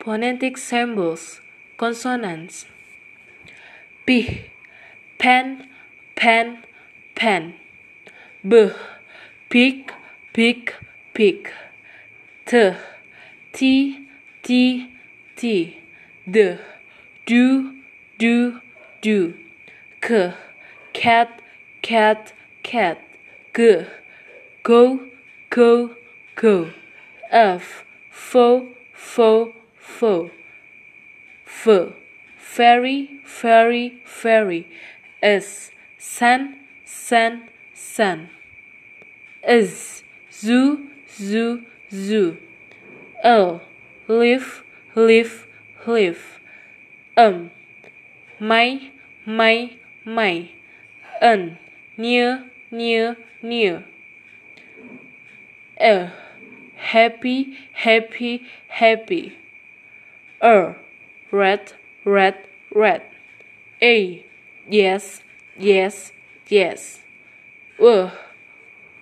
phonetic symbols, consonants. P, pen, pen, pen. B, pick, pick, pick. T, t, t, t. D, do, do, do. K, cat, cat, cat. G, go, go, go. F, fo, fo, fo. F, fairy, fairy, fairy. S, sun, sun, sun. Is, zoo, zoo, zoo. L, leaf, leaf, leaf. Um, my, my, my. N, near, near, near. L, happy, happy, happy. R, red, red, red. A, yes, yes, yes. W,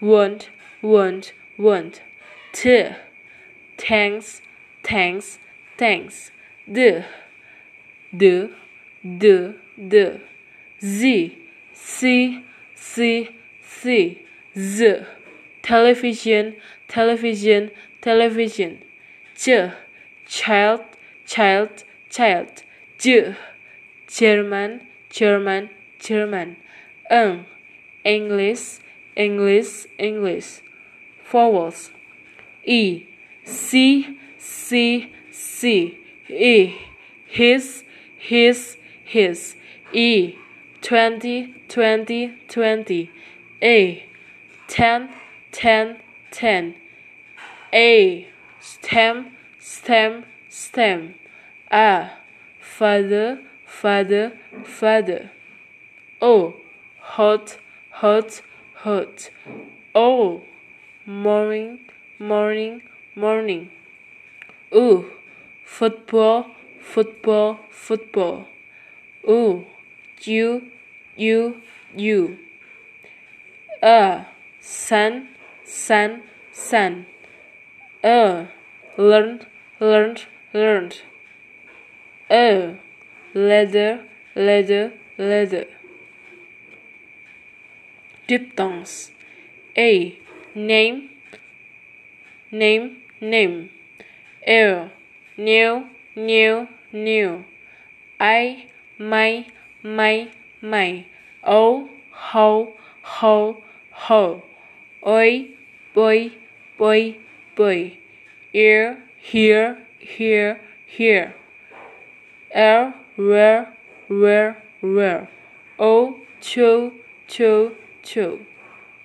want, want, want. T, thanks, thanks, thanks. D, d, d, d. Z, c, c, c. Z, television, television, television. Ch, child, child, child. J, German, German, German. Ng, um. English, English, English. Vowels. E, C, C, C. E, his, his, his. E, twenty, twenty, twenty. A, ten, ten, ten. A, stem, stem, stem. A, father, father, father. O, hot, hot, hot. O, morning, morning, morning. U, football, football, football. U, you, you, you. A, sun, sun, sun. A, learn learned, learned. A, leather, leather, leather. Diphthongs. A, name, name, name. L, new, new, new. I, my, my, my. O, ho, ho, ho. Oi, boy, boy, boy. Ear, here, here, here. L, where, where, where. O, cho, cho, cho.